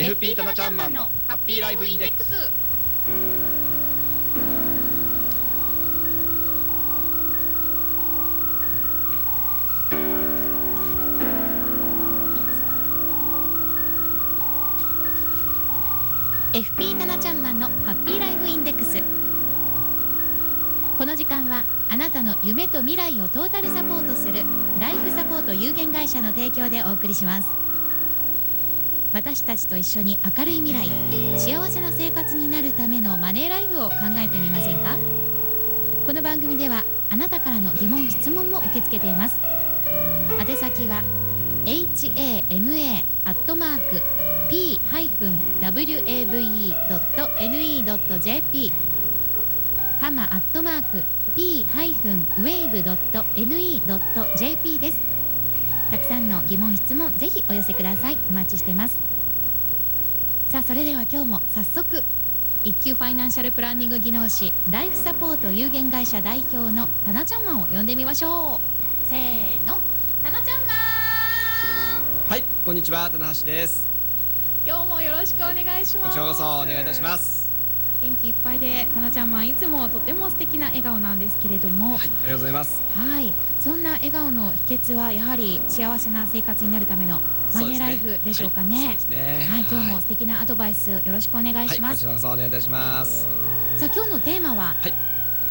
FP タナちゃんマンのハッピーライフインデックス。FP タナちゃんマンのハッピーライフインデックス。この時間はあなたの夢と未来をトータルサポートするライフサポート有限会社の提供でお送りします。私たちと一緒に明るい未来幸せな生活になるためのマネーライフを考えてみませんか？この番組ではあなたからの疑問質問も受け付けています。宛先は hama アットマーク p-wave.ne.jp ハマアットマーク p-wave.ne.jp です。たくさんの疑問質問ぜひお寄せください。お待ちしてます。さあそれでは今日も早速一級ファイナンシャルプランニング技能士ライフサポート有限会社代表のタナちゃんマンを呼んでみましょう。せーのタナちゃんマはいこんにちは棚橋です。ン今日もよろしくお願いします。こちらこそお願いいたします元気いっぱいでタナちゃんマンいつもとても素敵な笑顔なんですけれども。はいありがとうございます。はい、そんな笑顔の秘訣はやはり幸せな生活になるためのマネーライフでしょうかね。はい今日も素敵なアドバイスよろしくお願いします。はいこちらこそお願いいたします。さあ今日のテーマは？今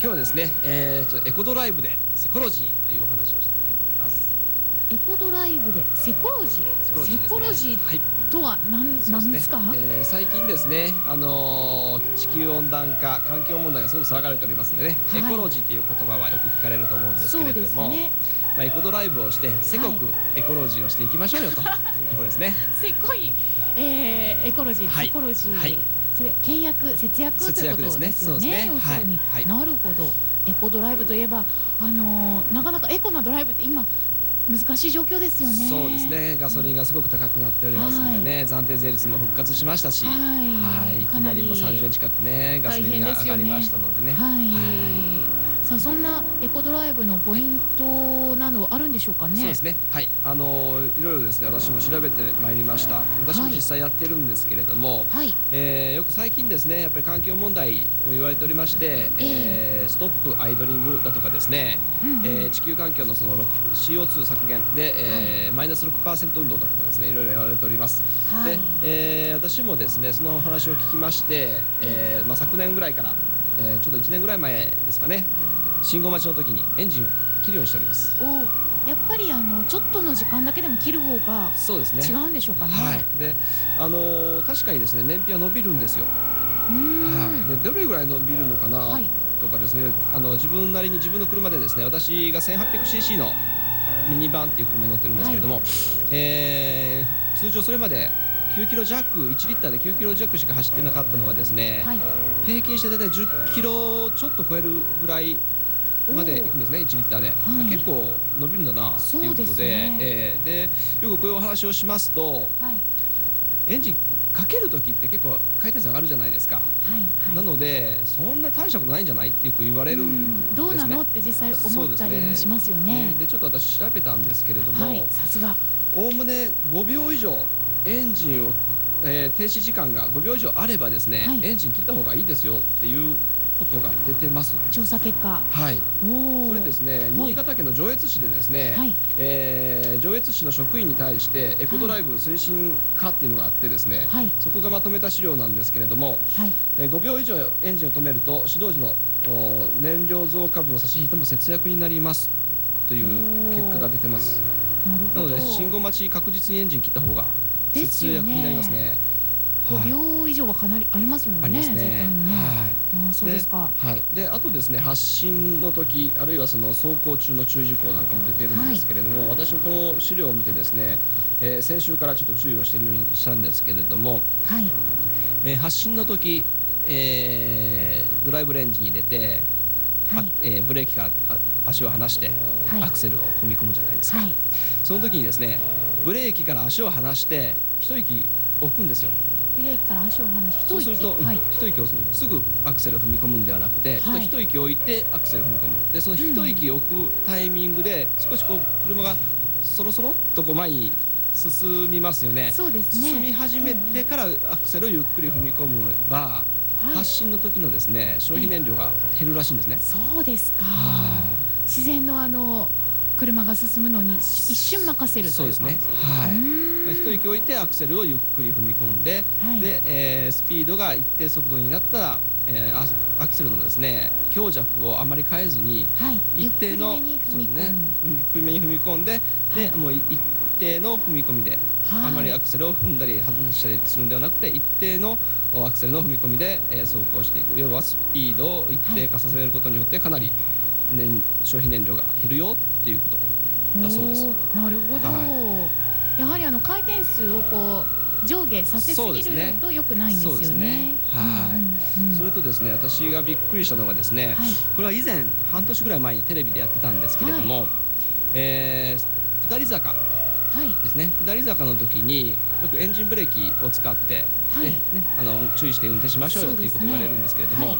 日はですね、えー、ちょっとエコドライブでセコロジーというお話をしたいと思いますエコドライブでセコロジ。ー。セコロジーねとは何そうなんですか？えー最近ですね、あのー地球温暖化環境問題がすごく騒がれておりますのでね、はい。エコロジーという言葉はよく聞かれると思うんですけれども、すね。まあ、エコドライブをしてせこくエコロジーをしていきましょうよと。いうことですね。せこい、えー、エコロジー、はい。セコロジー、はい。それ倹約節約ということですよね。節約ですね。そうですね。要するに、はい。はい。なるほど。エコドライブといえばあのーなかなかエコなドライブって今難しい状況ですよね。そうです。ねガソリンがすごく高くなっておりますのでね、暫定税率も復活しましたし、はいはいいきなりもう30円近くねガソリンが上がりましたのでね。はい。はさあそんなエコドライブのポイントなどあるんでしょうかね？そうですね。はい。あのーいろいろですね、私も調べてまいりました。私も実際やってるんですけれども、はい。えーよく最近ですね、やっぱり環境問題を言われておりまして、えーストップアイドリングだとかですね、うんうんえー地球環境のその CO2 削減で、えーマイナス6%運動だとかですね、いろいろ言われております。はいで、えー私もですね、その話を聞きまして、えーまあ昨年ぐらいから、えーちょっと1年ぐらい前ですかね、信号待ちの時にエンジンを切るようにしております。おやっぱりあのちょっとの時間だけでも切る方がそうですね。違うんでしょうかね。はい。で、あのー確かにですね、燃費は伸びるんですよ。はい。で、どれぐらい伸びるのかな、はいとかですね、あの自分なりに自分の車でですね、私が 1800cc のミニバンっていう車に乗ってるんですけれども、えー通常それまで9キロ弱、1リッターで9キロ弱しか走ってなかったのがですね、はい。平均して大体10キロちょっと超えるぐらいまで行くんですね、1リッターで、はい結構伸びるんだなっていうことでねえーでよくこういうお話をしますとはい。エンジンかけるときって結構回転数上がるじゃないですか、はい。はい。なのでそんな大したことないんじゃないってよく言われるんですね。どうなのって実際思ったりもしますよね。でちょっと私調べたんですけれども、はい。さすが。おおむね5秒以上エンジンを、えー停止時間が5秒以上あればですね、はいエンジン切った方がいいですよっていうことが出てます。調査結果。はい。これですね、新潟県の上越市でですね、はいえー上越市の職員に対してエコドライブ推進課っていうのがあってですね、はいそこがまとめた資料なんですけれども、はい。えー5秒以上エンジンを止めると指導時のお燃料増加分を差し引いても節約になりますという結果が出てますなるほど。なので信号待ち確実にエンジン切った方が節約になりますね5はい秒以上はかなりありますもんね。ありますねね。はいああそうですか。はい、であとですね発進の時あるいはその走行中の注意事項なんかも出てるんですけれども、私もこの資料を見てですね、えー先週からちょっと注意をしているようにしたんですけれども、はい。えー発進の時、えードライブレンジに入れて、あはいえーブレーキからあ足を離して、はいアクセルを踏み込むじゃないですか、はい。その時にですねブレーキから足を離して一息置くんですよブレーキから足を離し一息そうすると、うんはい。一息をすすぐアクセルを踏み込むんではなくて、ちょっと一息置いてアクセルを踏み込む。でその一息置くタイミングで少しこう車がそろそろっとこう前に進みますよね。そうですね。進み始めてからアクセルをゆっくり踏み込むば、はい。発進の時のですね消費燃料が減るらしいんですね。そうですか。は自然のあの車が進むのに一瞬任せるとそうですね。い。う感じ。はい。一息置いてアクセルをゆっくり踏み込んで、はい。で、えースピードが一定速度になったら、えーアアクセルのですね強弱をあまり変えずにはい、一定のそうですね。ゆっくりめに踏み込んで、でもうい一定の踏み込みで、はい。あまりアクセルを踏んだり外したりするんではなくて一定のアクセルの踏み込みで、えー走行していく。要はスピードを一定化させることによってかなり燃消費燃料が減るよっていうことだそうです。なるほど、はやはりあの回転数をこう上下させすぎると良くないんですよね。はい。それとですね私がびっくりしたのがですね、はい。これは以前半年ぐらい前にテレビでやってたんですけれども、えー下り坂はい。ですね。下り坂の時によくエンジンブレーキを使って、はい。ねねあの注意して運転しましょうよということを言われるんですけれども、はい。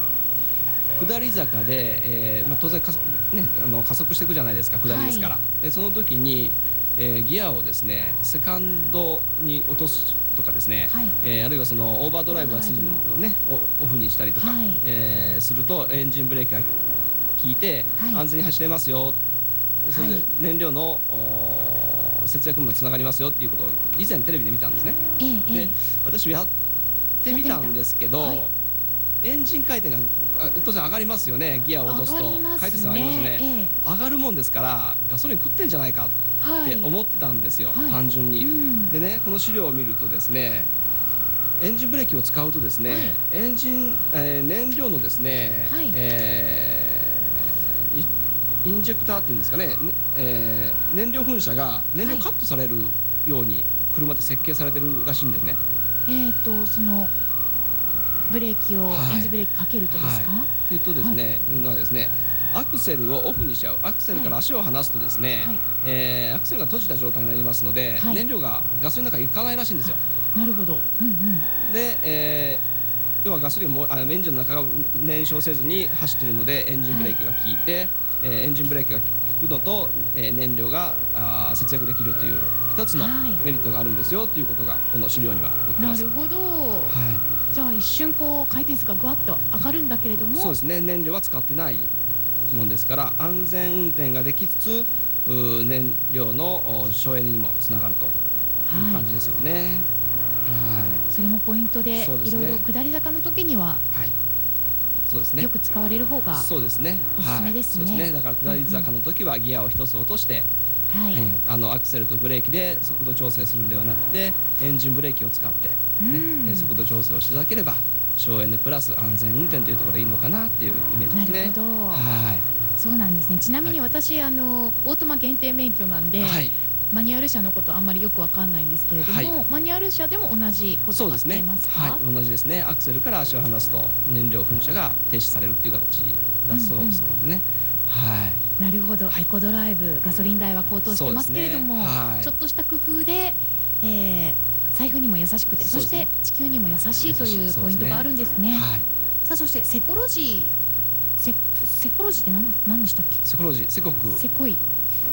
下り坂で、えーまあ、当然か、ね、あの加速していくじゃないですか下りですから、はでその時に、えーギアをですねセカンドに落とすとかですね、はい。えーあるいはそのオーバードライブがついてるオーバーのをねおオフにしたりとか、はい。えーするとエンジンブレーキが効いて、はい。安全に走れますよ。でそれではい。燃料の、節約にもつながりますよっていうことを以前テレビで見たんですね。えええでえ私やってみたんですけど、はいエンジン回転があ当然上がりますよね。ギアを落とすと。回転数上がりますよね、ええ。上がるもんですからガソリン食ってんじゃないかはい。って思ってたんですよ、はい。単純に、うん。でねこの資料を見るとですねエンジンブレーキを使うとですね、はい。エンジン、えー燃料のですね、はい。えーいインジェクターっていうんですかね、ねえー燃料噴射が燃料カットされるように車って設計されてるらしいんですね。えっ、とそのブレーキを、はい。エンジンブレーキかけるとですか、っていうとですね、のはですねアクセルをオフにしちゃうアクセルから足を離すとですね、はい。えーアクセルが閉じた状態になりますので、はい。燃料がガソリンの中に行かないらしいんですよ。なるほど、うんうん、で、えー要はガソリンもあのエンジンの中が燃焼せずに走っているのでエンジンブレーキが効いて、えーエンジンブレーキが効くのと、えー燃料があー節約できるという2つのはい。メリットがあるんですよということがこの資料には載ってます。なるほど、はい、じゃあ一瞬こう回転数がぐわっと上がるんだけれども。そうですね。燃料は使ってないもんですから安全運転ができつつ燃料のお省エネにもつながるというはい。感じですよね。はい。それもポイントでね。いろいろ下り坂の時にははい、そうですね。よく使われる方が、そうですね。おすすめですね。はい、そうですね。だから下り坂の時はギアを一つ落として、はい、うんあのアクセルとブレーキで速度調整するんではなくて、エンジンブレーキを使って、ねうんえー速度調整をしていただければ省エネプラス安全運転というところでいいのかなっていうイメージですね。なるほど、はい。そうなんですねちなみに私、あのオートマ限定免許なんで、はい。マニュアル車のことあんまりよくわかんないんですけれども、はいマニュアル車でも同じことが言えます。か？はい。同じですね。アクセルから足を離すと燃料噴射が停止されるっていう形だそうですのでね。はい。なるほど、エコドライブガソリン代は高騰してますけれども、ね。はい。ちょっとした工夫で、えー財布にも優しくてそ,、して地球にも優しいというポイントがあるんですね。はい。さあそしてセコロジーセセコロジーって何何でしたっけ？セコロジー、セコク。セコイ。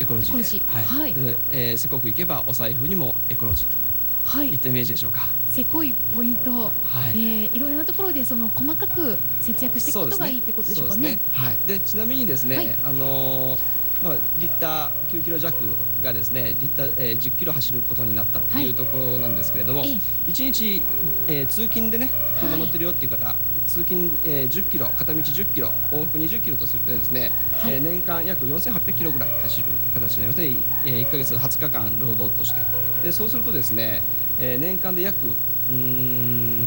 エコロジーで、エコロジー。はい。でえー、セコク行けばお財布にもエコロジーと。はい。いったイメージでしょうか。セコイポイント、はい。えーいろいろなところでその細かく節約していくことがいいってことでしょうかね。はい。でちなみにですね、はいあのーまあリッター9キロ弱がですねリッター、えー、10キロ走ることになったってはい。いうところなんですけれども、ええ。1日、えー通勤でね車乗ってるよっていう方、通勤、えー10キロ片道10キロ往復20キロとするとですね、はい。えー年間約4800キロぐらい走る形になりますね、えー、1ヶ月20日間労働として。でそうするとですね、えー年間で約うーん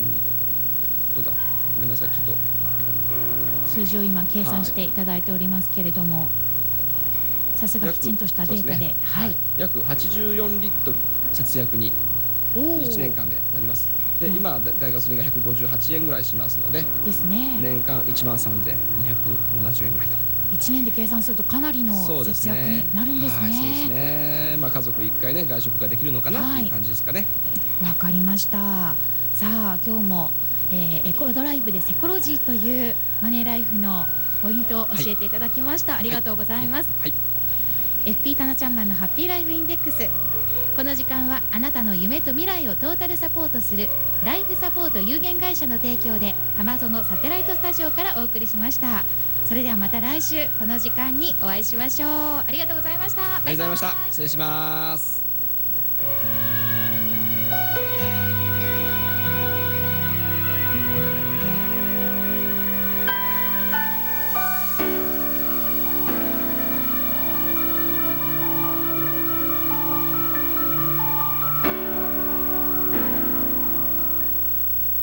どうだ？ごめんなさいちょっと。数字を今計算していただいておりますけれども、さすがきちんとしたデータでねはい、約84リットル節約におー1年間でなりますでうん今大ガソリンが158円ぐらいしますのでですね年間1万3270円ぐらいと1年で計算するとかなりの節約になるんですはい、そうですね。ね。まあ家族一回ね外食ができるのかなっていう感じですかね。わ、かりました。さあ今日も、えーエコドライブでセコロジーというマネーライフのポイントを教えていただきました。ありがとうございます。はい。FP タナちゃんマンのハッピーライフインデックス。この時間はあなたの夢と未来をトータルサポートするライフサポート有限会社の提供で浜園サテライトスタジオからお送りしました。それではまた来週この時間にお会いしましょう。ありがとうございました。ありがとうございました。失礼します。